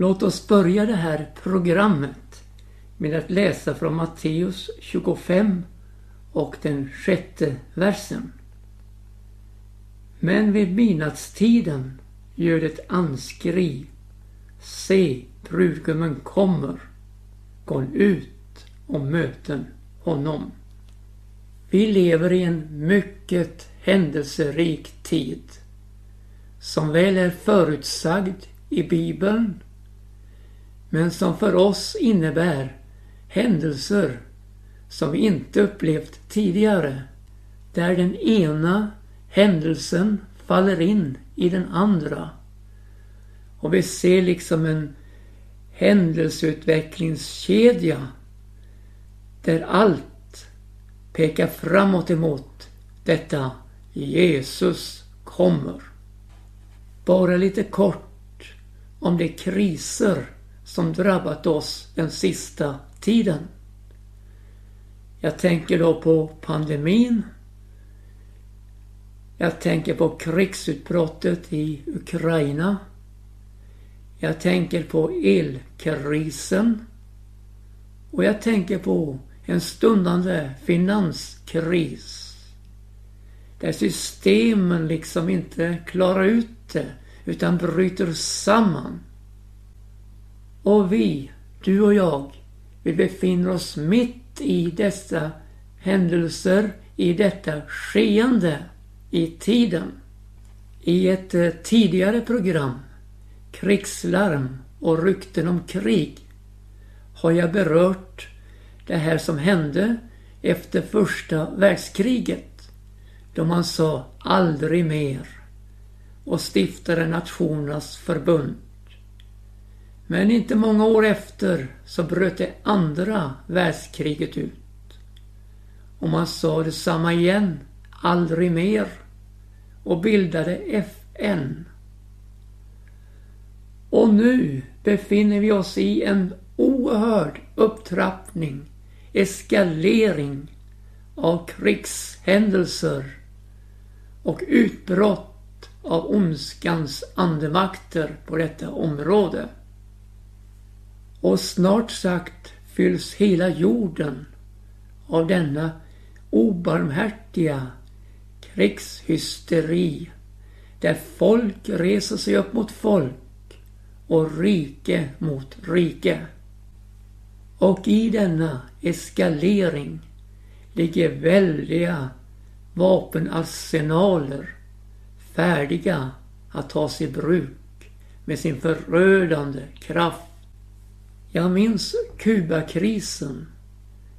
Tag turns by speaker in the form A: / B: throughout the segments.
A: Låt oss börja det här programmet med att läsa från Matteus 25 och den sjätte versen. Men vid midnattstiden gör ett anskri. Se, brudgummen kommer. Gå ut och möten honom. Vi lever i en mycket händelserik tid som väl är förutsagd i Bibeln men som för oss innebär händelser som vi inte upplevt tidigare där den ena händelsen faller in i den andra. Och vi ser liksom en händelseutvecklingskedja där allt pekar framåt emot detta Jesus kommer. Bara lite kort om de kriser som drabbat oss den sista tiden. Jag tänker då på pandemin. Jag tänker på krigsutbrottet i Ukraina. Jag tänker på elkrisen. Och jag tänker på en stundande finanskris. Där systemen liksom inte klarar ut det utan bryter samman. Och vi, du och jag, vi befinner oss mitt i dessa händelser, i detta skeende, i tiden. I ett eh, tidigare program, Krigslarm och rykten om krig, har jag berört det här som hände efter första världskriget. Då man sa aldrig mer och stiftade Nationernas förbund. Men inte många år efter så bröt det andra världskriget ut. Och man sa detsamma igen, aldrig mer, och bildade FN. Och nu befinner vi oss i en oerhörd upptrappning, eskalering av krigshändelser och utbrott av ondskans andemakter på detta område. Och snart sagt fylls hela jorden av denna obarmhärtiga krigshysteri där folk reser sig upp mot folk och rike mot rike. Och i denna eskalering ligger väldiga vapenarsenaler färdiga att tas i bruk med sin förödande kraft jag minns Kubakrisen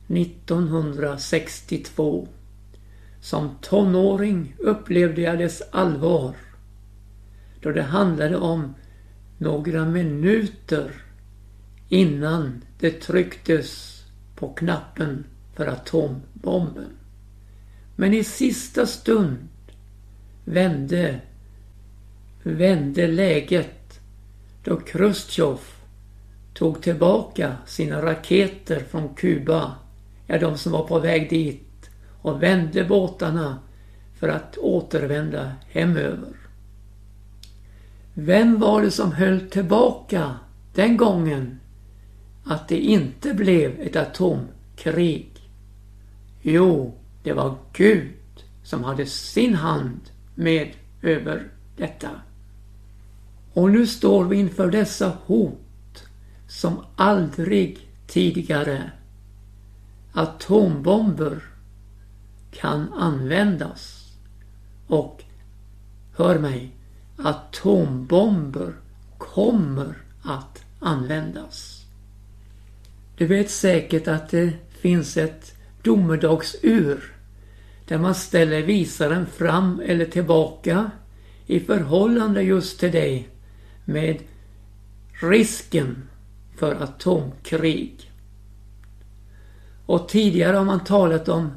A: 1962. Som tonåring upplevde jag dess allvar. Då det handlade om några minuter innan det trycktes på knappen för atombomben. Men i sista stund vände, vände läget då Chrusjtjov tog tillbaka sina raketer från Kuba, ja de som var på väg dit, och vände båtarna för att återvända hemöver. Vem var det som höll tillbaka den gången att det inte blev ett atomkrig? Jo, det var Gud som hade sin hand med över detta. Och nu står vi inför dessa hot som aldrig tidigare. Atombomber kan användas. Och hör mig, atombomber kommer att användas. Du vet säkert att det finns ett domedagsur där man ställer visaren fram eller tillbaka i förhållande just till dig med risken för atomkrig. Och tidigare har man talat om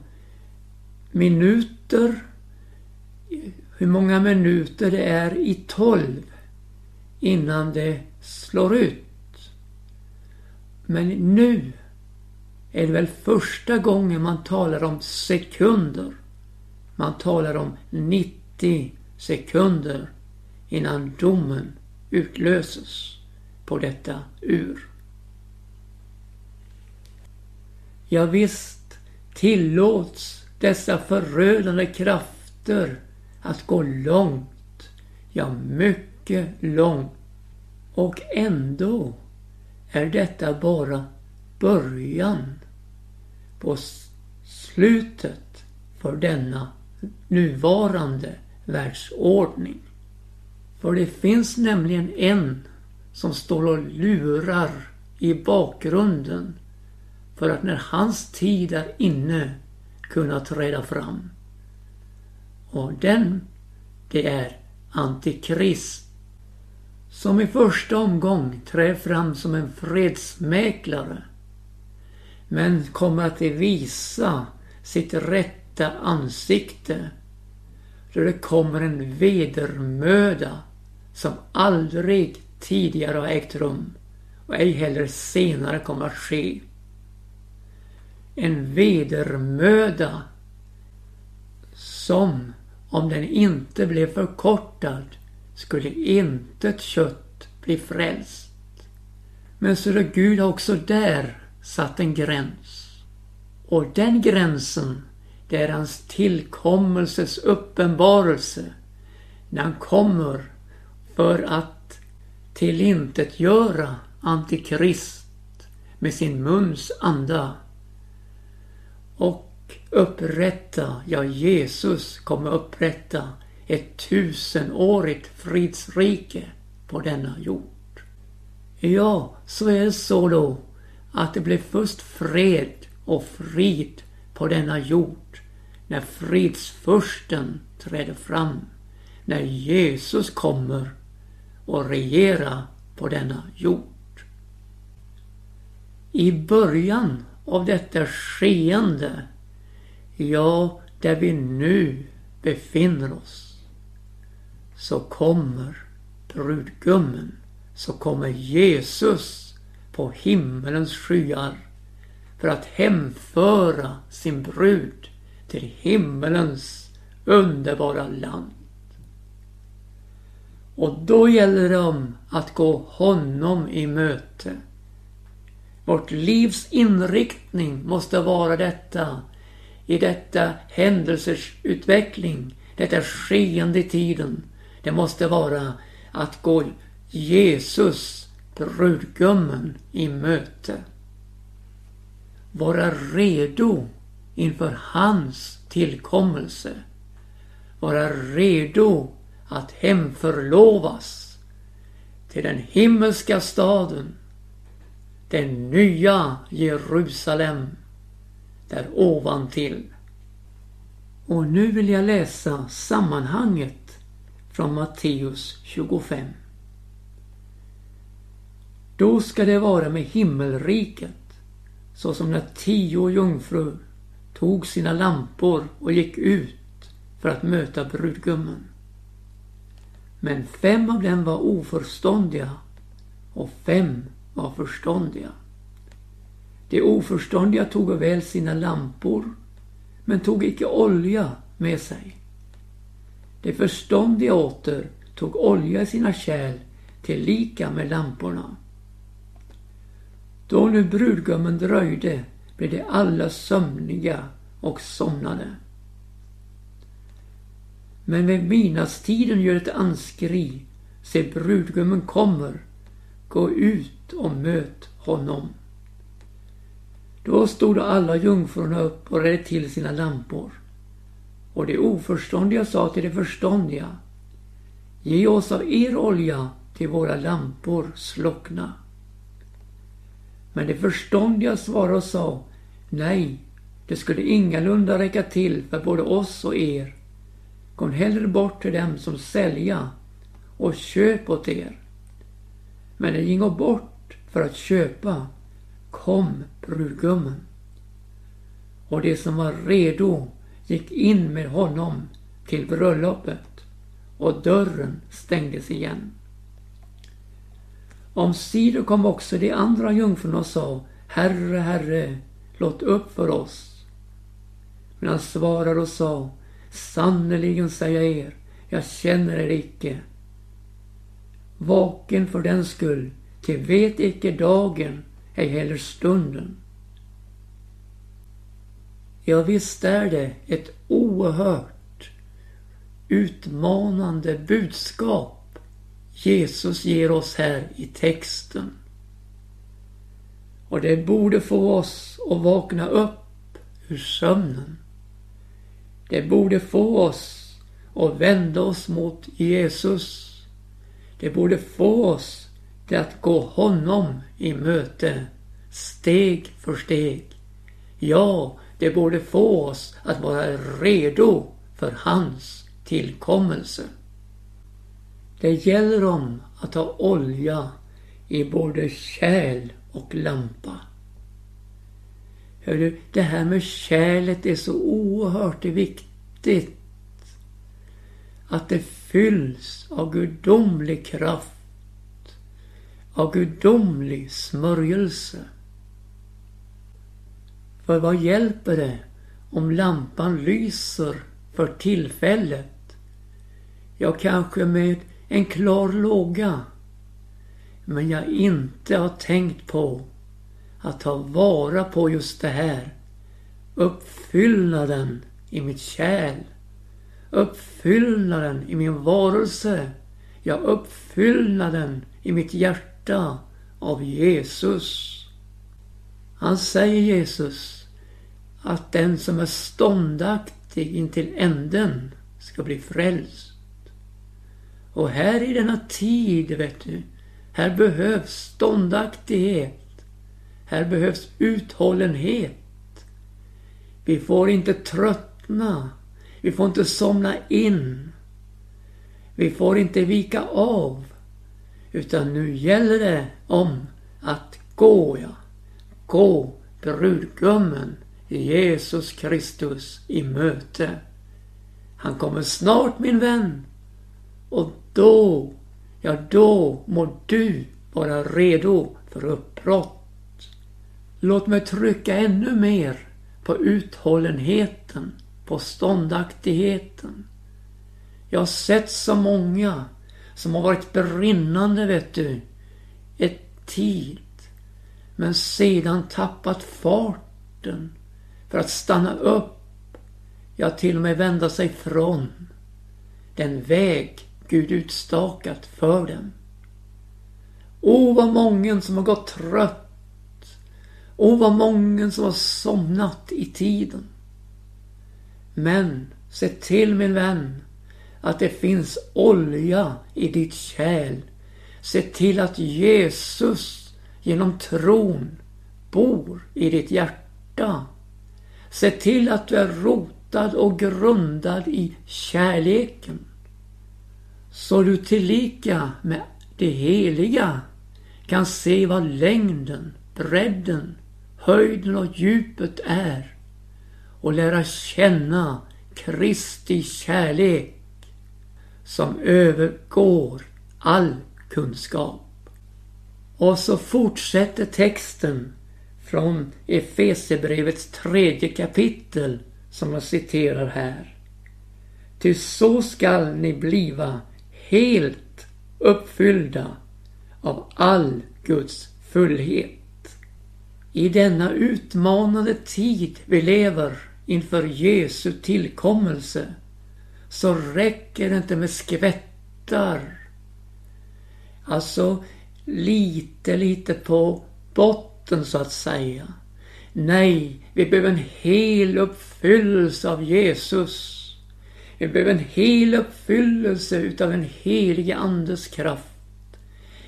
A: minuter, hur många minuter det är i tolv innan det slår ut. Men nu är det väl första gången man talar om sekunder. Man talar om 90 sekunder innan domen utlöses. på detta ur. Ja, visst tillåts dessa förödande krafter att gå långt, ja mycket långt. Och ändå är detta bara början på slutet för denna nuvarande världsordning. För det finns nämligen en som står och lurar i bakgrunden för att när hans tid är inne kunna träda fram. Och den, det är Antikrist. Som i första omgång träder fram som en fredsmäklare. Men kommer att visa sitt rätta ansikte. Då det kommer en vedermöda som aldrig tidigare har ägt rum och ej heller senare kommer att ske. En vedermöda som, om den inte blev förkortad, skulle intet kött bli frälst. Men så det Gud har också där satt en gräns. Och den gränsen, det är hans tillkommelses uppenbarelse. När han kommer för att tillintetgöra Antikrist med sin muns anda. Och upprätta, ja Jesus kommer upprätta ett tusenårigt fridsrike på denna jord. Ja, så är det så då att det blev först fred och frid på denna jord när fridsfursten träder fram, när Jesus kommer och regera på denna jord. I början av detta skeende, ja, där vi nu befinner oss, så kommer brudgummen, så kommer Jesus på himmelens skyar för att hemföra sin brud till himmelens underbara land. Och då gäller det om att gå honom i möte. Vårt livs inriktning måste vara detta i detta händelsers utveckling, detta skeende i tiden. Det måste vara att gå Jesus, brudgummen, i möte. Vara redo inför hans tillkommelse. Vara redo att hemförlovas till den himmelska staden, den nya Jerusalem, där ovantill. Och nu vill jag läsa sammanhanget från Matteus 25. Då ska det vara med himmelriket så som när tio jungfrur tog sina lampor och gick ut för att möta brudgummen. Men fem av dem var oförståndiga och fem var förståndiga. De oförståndiga tog väl sina lampor men tog icke olja med sig. De förståndiga åter tog olja i sina kärl till lika med lamporna. Då nu brudgummen dröjde blev de alla sömniga och somnade. Men vid midnattstiden gör ett anskri. Se brudgummen kommer. Gå ut och möt honom. Då stod alla jungfrurna upp och redde till sina lampor. Och de oförståndiga sa till de förståndiga. Ge oss av er olja till våra lampor slockna. Men de förståndiga svarade och sa Nej, det skulle ingalunda räcka till för både oss och er. Gå hellre bort till dem som sälja och köp åt er. Men de gingo bort för att köpa kom brudgummen. Och de som var redo gick in med honom till bröllopet och dörren stängdes igen. Omsider kom också de andra jungfrurna och sa Herre, Herre, låt upp för oss. Men han svarade och sa Sannerligen säger jag er, jag känner er icke. Vaken för den skull, till vet icke dagen, ej heller stunden. Ja, visst är det ett oerhört utmanande budskap Jesus ger oss här i texten. Och det borde få oss att vakna upp ur sömnen. Det borde få oss att vända oss mot Jesus. Det borde få oss det att gå honom i möte, steg för steg. Ja, det borde få oss att vara redo för hans tillkommelse. Det gäller om att ha olja i både kärl och lampa. Hör du, det här med kärlet är så oerhört viktigt. Att det fylls av gudomlig kraft. Av gudomlig smörjelse. För vad hjälper det om lampan lyser för tillfället? Ja, kanske med en klar låga. Men jag inte har tänkt på att ta vara på just det här. Uppfyllnaden i mitt kärl. Uppfyllnaden i min varelse. Ja, uppfyllnaden i mitt hjärta hjärta av Jesus. Han säger Jesus att den som är ståndaktig intill änden ska bli frälst. Och här i denna tid, vet du, här behövs ståndaktighet. Här behövs uthållenhet. Vi får inte tröttna. Vi får inte somna in. Vi får inte vika av. Utan nu gäller det om att gå, ja gå brudgummen Jesus Kristus i möte. Han kommer snart min vän. Och då, ja då må du vara redo för uppbrott. Låt mig trycka ännu mer på uthållenheten, på ståndaktigheten. Jag har sett så många som har varit brinnande, vet du, ett tid men sedan tappat farten för att stanna upp, ja till och med vända sig från den väg Gud utstakat för dem. O vad mången som har gått trött. O vad mången som har somnat i tiden. Men se till min vän att det finns olja i ditt kärl. Se till att Jesus genom tron bor i ditt hjärta. Se till att du är rotad och grundad i kärleken. Så du tillika med det heliga kan se vad längden, bredden, höjden och djupet är och lära känna Kristi kärlek som övergår all kunskap. Och så fortsätter texten från Efesebrevets tredje kapitel som jag citerar här. Ty så skall ni bliva helt uppfyllda av all Guds fullhet. I denna utmanande tid vi lever inför Jesu tillkommelse så räcker det inte med skvättar. Alltså lite, lite på botten så att säga. Nej, vi behöver en hel uppfyllelse av Jesus. Vi behöver en hel uppfyllelse utav den helige Andes kraft.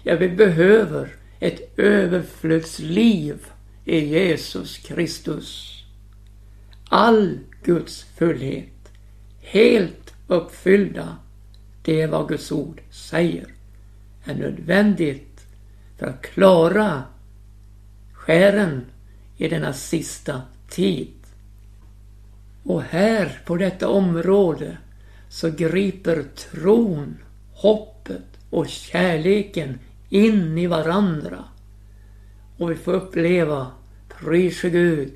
A: Ja, vi behöver ett överflödsliv i Jesus Kristus. All Guds fullhet, helt uppfyllda, det är vad Guds ord säger, är nödvändigt för att klara skären i denna sista tid. Och här på detta område så griper tron, hoppet och kärleken in i varandra. Och vi får uppleva, prise Gud,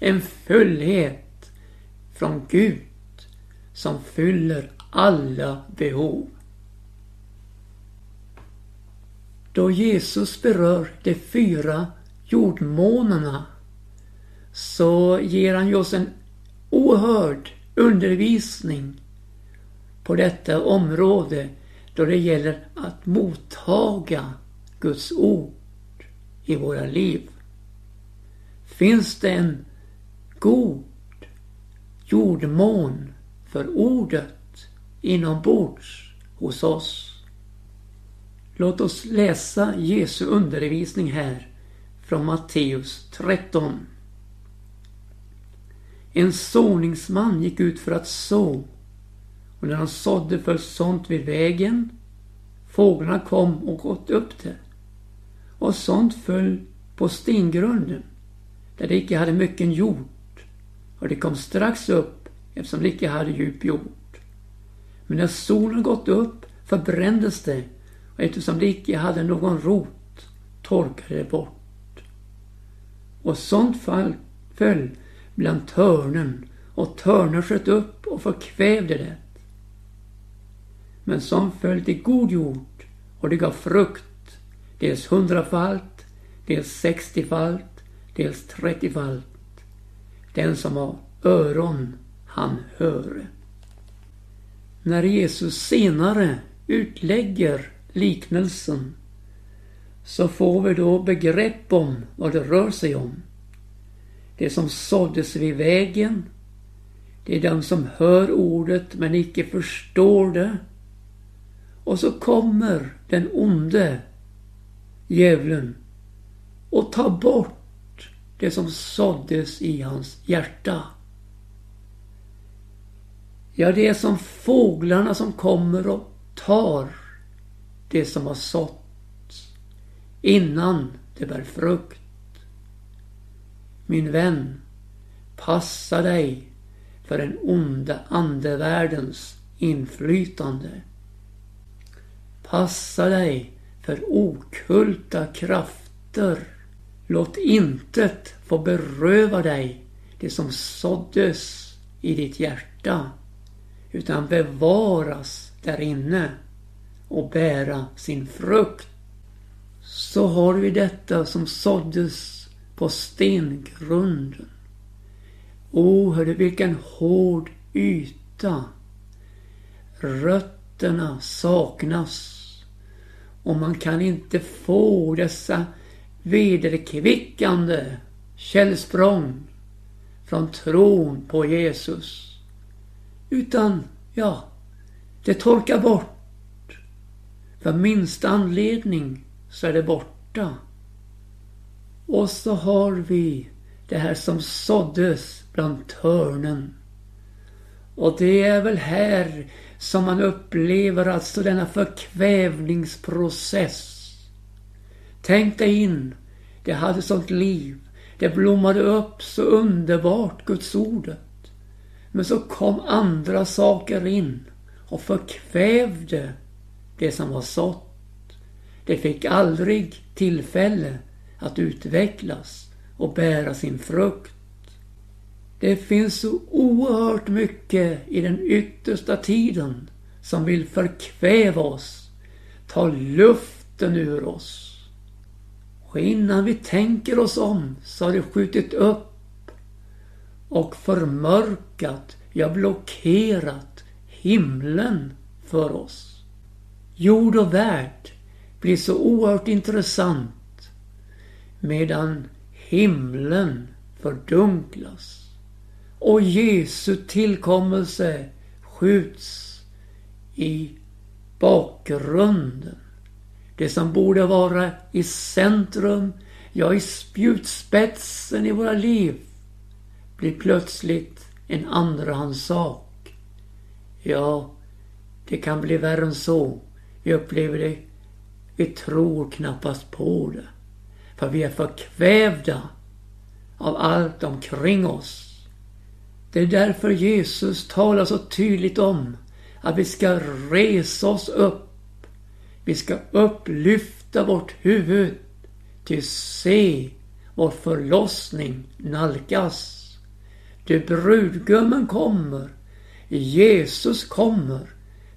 A: en fullhet från Gud som fyller alla behov. då Jesus berör de fyra jordmånerna så ger han oss en oerhörd undervisning på detta område då det gäller att mottaga Guds ord i våra liv. Finns det en god jordmån för ordet inombords hos oss? Låt oss läsa Jesu undervisning här från Matteus 13. En såningsman gick ut för att så och när han sådde föll sånt vid vägen. Fåglarna kom och åt upp det. Och sånt föll på stengrunden där det icke hade mycken jord och det kom strax upp eftersom det icke hade djup jord. Men när solen gått upp förbrändes det och eftersom det icke hade någon rot torkade det bort. Och sånt fall föll bland törnen och törnen sköt upp och förkvävde det. Men som föll till god jord och det gav frukt, dels hundrafalt, dels sextiofalt, dels trettiofalt. Den som har öron, han höre. När Jesus senare utlägger liknelsen så får vi då begrepp om vad det rör sig om. Det som såddes vid vägen, det är den som hör ordet men icke förstår det. Och så kommer den onde djävulen och tar bort det som såddes i hans hjärta. Ja, det är som fåglarna som kommer och tar det som har såtts innan det bär frukt. Min vän, passa dig för den onda andevärldens inflytande. Passa dig för okulta krafter. Låt intet få beröva dig det som såddes i ditt hjärta utan bevaras där inne och bära sin frukt. Så har vi detta som såddes på stengrunden. O, hörde vilken hård yta. Rötterna saknas och man kan inte få dessa vederkvickande källsprång från tron på Jesus. Utan, ja, det torkar bort. För minsta anledning så är det borta. Och så har vi det här som såddes bland törnen. Och det är väl här som man upplever alltså denna förkvävningsprocess. Tänk dig in, det hade sånt liv. Det blommade upp så underbart, Guds ordet. Men så kom andra saker in och förkvävde det som var sått. Det fick aldrig tillfälle att utvecklas och bära sin frukt. Det finns så oerhört mycket i den yttersta tiden som vill förkväva oss, ta luften ur oss. Och innan vi tänker oss om så har det skjutit upp och förmörkat, ja blockerat himlen för oss. Jord och värld blir så oerhört intressant medan himlen fördunklas och Jesu tillkommelse skjuts i bakgrunden. Det som borde vara i centrum, ja i spjutspetsen i våra liv, blir plötsligt en andrahandssak. Ja, det kan bli värre än så. Vi upplever det. Vi tror knappast på det. För vi är förkvävda av allt omkring oss. Det är därför Jesus talar så tydligt om att vi ska resa oss upp. Vi ska upplyfta vårt huvud till se vår förlossning nalkas. Det brudgummen kommer. Jesus kommer.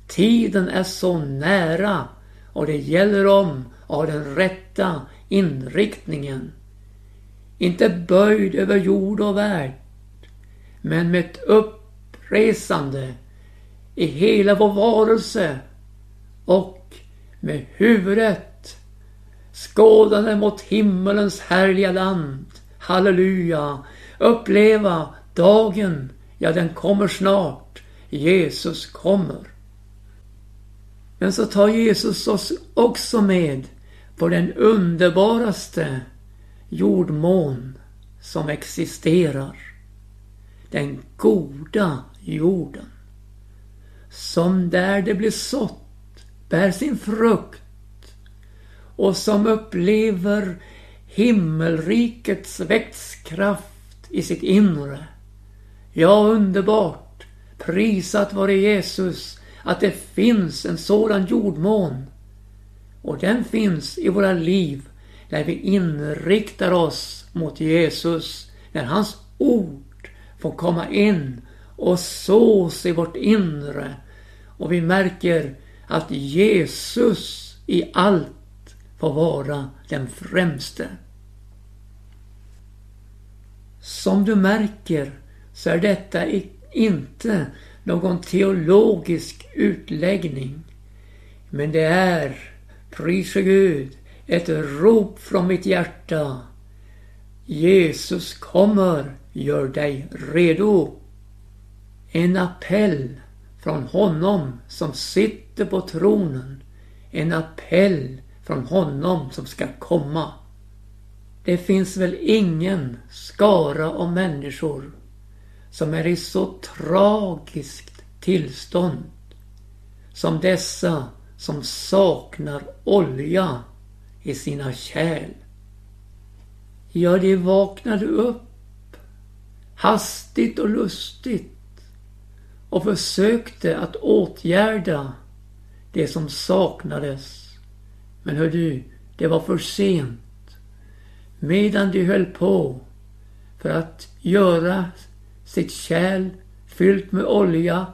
A: Tiden är så nära och det gäller om av den rätta inriktningen. Inte böjd över jord och värld, men med ett uppresande i hela vår varelse och med huvudet skådande mot himmelens härliga land. Halleluja! Uppleva dagen, ja den kommer snart. Jesus kommer. Men så tar Jesus oss också med på den underbaraste jordmån som existerar. Den goda jorden. Som där det blir sått bär sin frukt och som upplever himmelrikets växtkraft i sitt inre. Ja, underbart! Prisat vare Jesus att det finns en sådan jordmån. Och den finns i våra liv när vi inriktar oss mot Jesus, när hans ord får komma in och sås i vårt inre och vi märker att Jesus i allt får vara den främste. Som du märker så är detta inte någon teologisk utläggning. Men det är, prise Gud, ett rop från mitt hjärta. Jesus kommer, gör dig redo. En appell från honom som sitter på tronen. En appell från honom som ska komma. Det finns väl ingen skara av människor som är i så tragiskt tillstånd som dessa som saknar olja i sina kärl. Ja, de vaknade upp hastigt och lustigt och försökte att åtgärda det som saknades. Men hör du, det var för sent. Medan de höll på för att göra sitt kärl fyllt med olja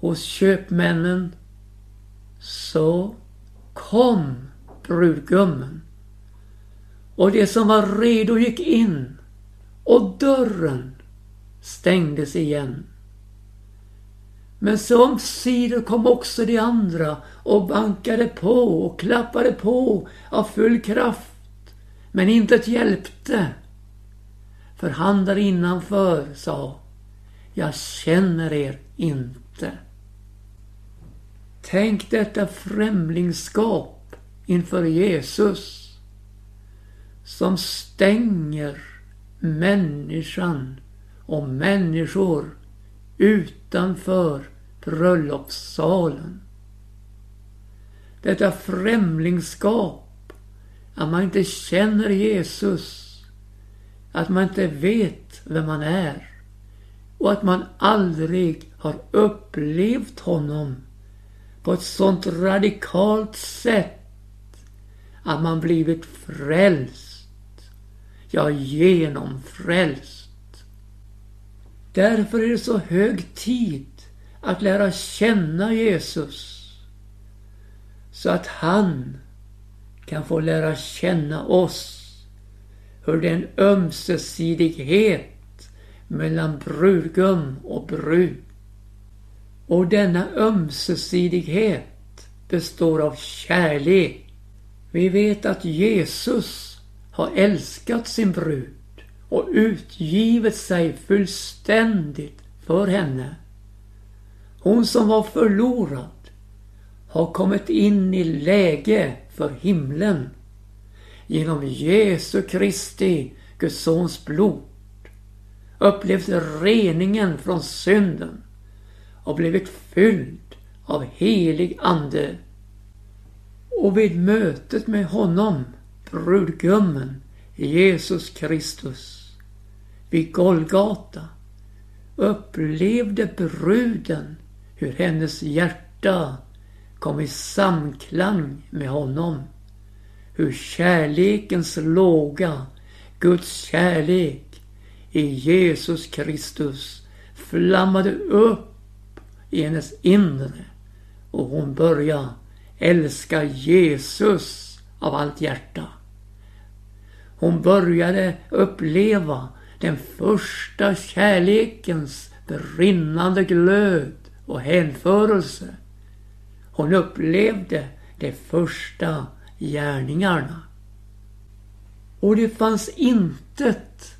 A: hos köpmännen så kom brudgummen. Och det som var redo gick in och dörren stängdes igen. Men så omsider kom också de andra och bankade på och klappade på av full kraft. Men intet hjälpte. För han där innanför sa, jag känner er inte. Tänk detta främlingskap inför Jesus som stänger människan och människor utanför bröllopssalen. Detta främlingskap, att man inte känner Jesus, att man inte vet vem man är och att man aldrig har upplevt honom på ett sånt radikalt sätt att man blivit frälst. Ja, genomfrälst. Därför är det så hög tid att lära känna Jesus så att han kan få lära känna oss. Hur det är en ömsesidighet mellan brudgum och brud. Och denna ömsesidighet består av kärlek. Vi vet att Jesus har älskat sin brud och utgivit sig fullständigt för henne. Hon som var förlorad har kommit in i läge för himlen genom Jesu Kristi, Guds sons blod upplevt reningen från synden och blivit fylld av helig ande. Och vid mötet med honom, brudgummen, Jesus Kristus, vid Golgata upplevde bruden hur hennes hjärta kom i samklang med honom hur kärlekens låga, Guds kärlek i Jesus Kristus flammade upp i hennes inre och hon började älska Jesus av allt hjärta. Hon började uppleva den första kärlekens brinnande glöd och hänförelse. Hon upplevde det första gärningarna. Och det fanns intet,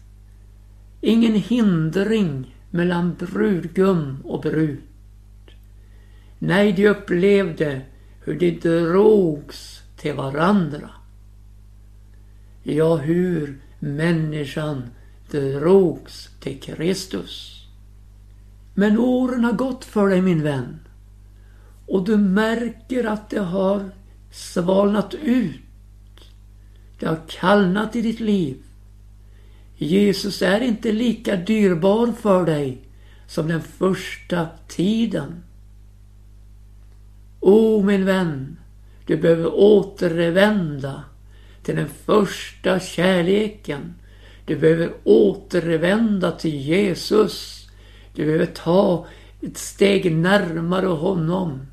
A: ingen hindring mellan brudgum och brud. Nej, de upplevde hur de drogs till varandra. Ja, hur människan drogs till Kristus. Men åren har gått för dig min vän. Och du märker att det har svalnat ut. Det har kallnat i ditt liv. Jesus är inte lika dyrbar för dig som den första tiden. O min vän, du behöver återvända till den första kärleken. Du behöver återvända till Jesus. Du behöver ta ett steg närmare honom.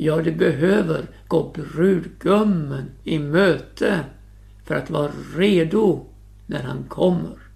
A: Ja, de behöver gå brudgummen i möte för att vara redo när han kommer.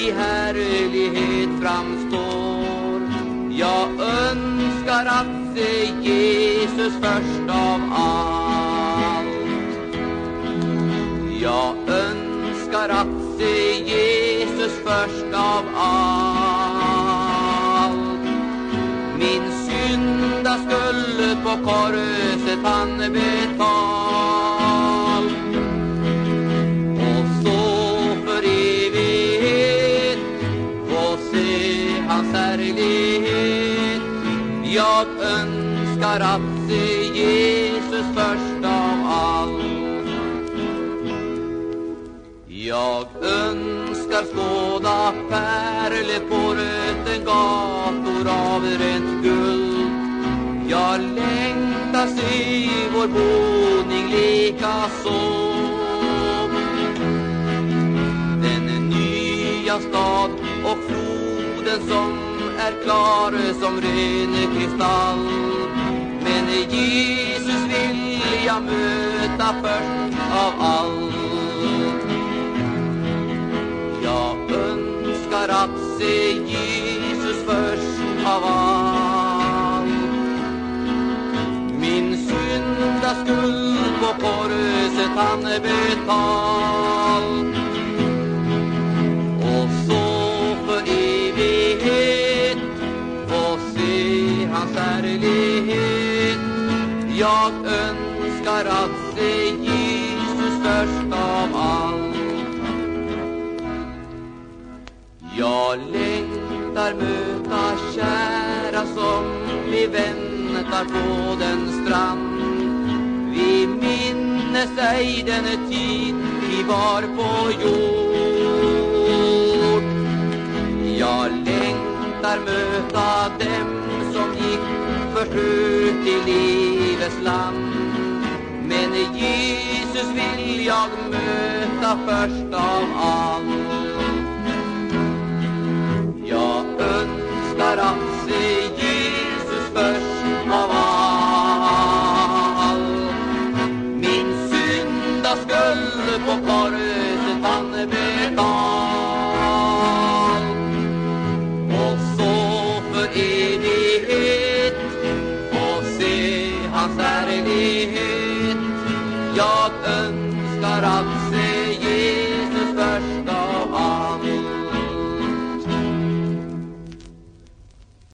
B: i härlighet framstår. Jag önskar att se Jesus först av allt. Jag önskar att se Jesus först av allt. Min synda skulle på korset han betala jag önskar att se Jesus först av allt. Jag önskar skåda pärlet på rötengator av rent guld Jag längtar se vår boning lika så. Den nya stad och floden som er klare som rene kristall. Men Jesus vill jag möta först av allt. Jag önskar att se Jesus först av allt. Min syndaskuld er på korset han er betal. Jag önskar att se Jesus störst av allt. Jag längtar möta kära som vi väntar på den strand. Vi minnes ej den tid vi var på jord. Jag längtar möta dem som gick förs ut i livets land. Men Jesus vill jag möta först av allt. Jag önskar att se Jesus först av allt. Min synda skulle få komma.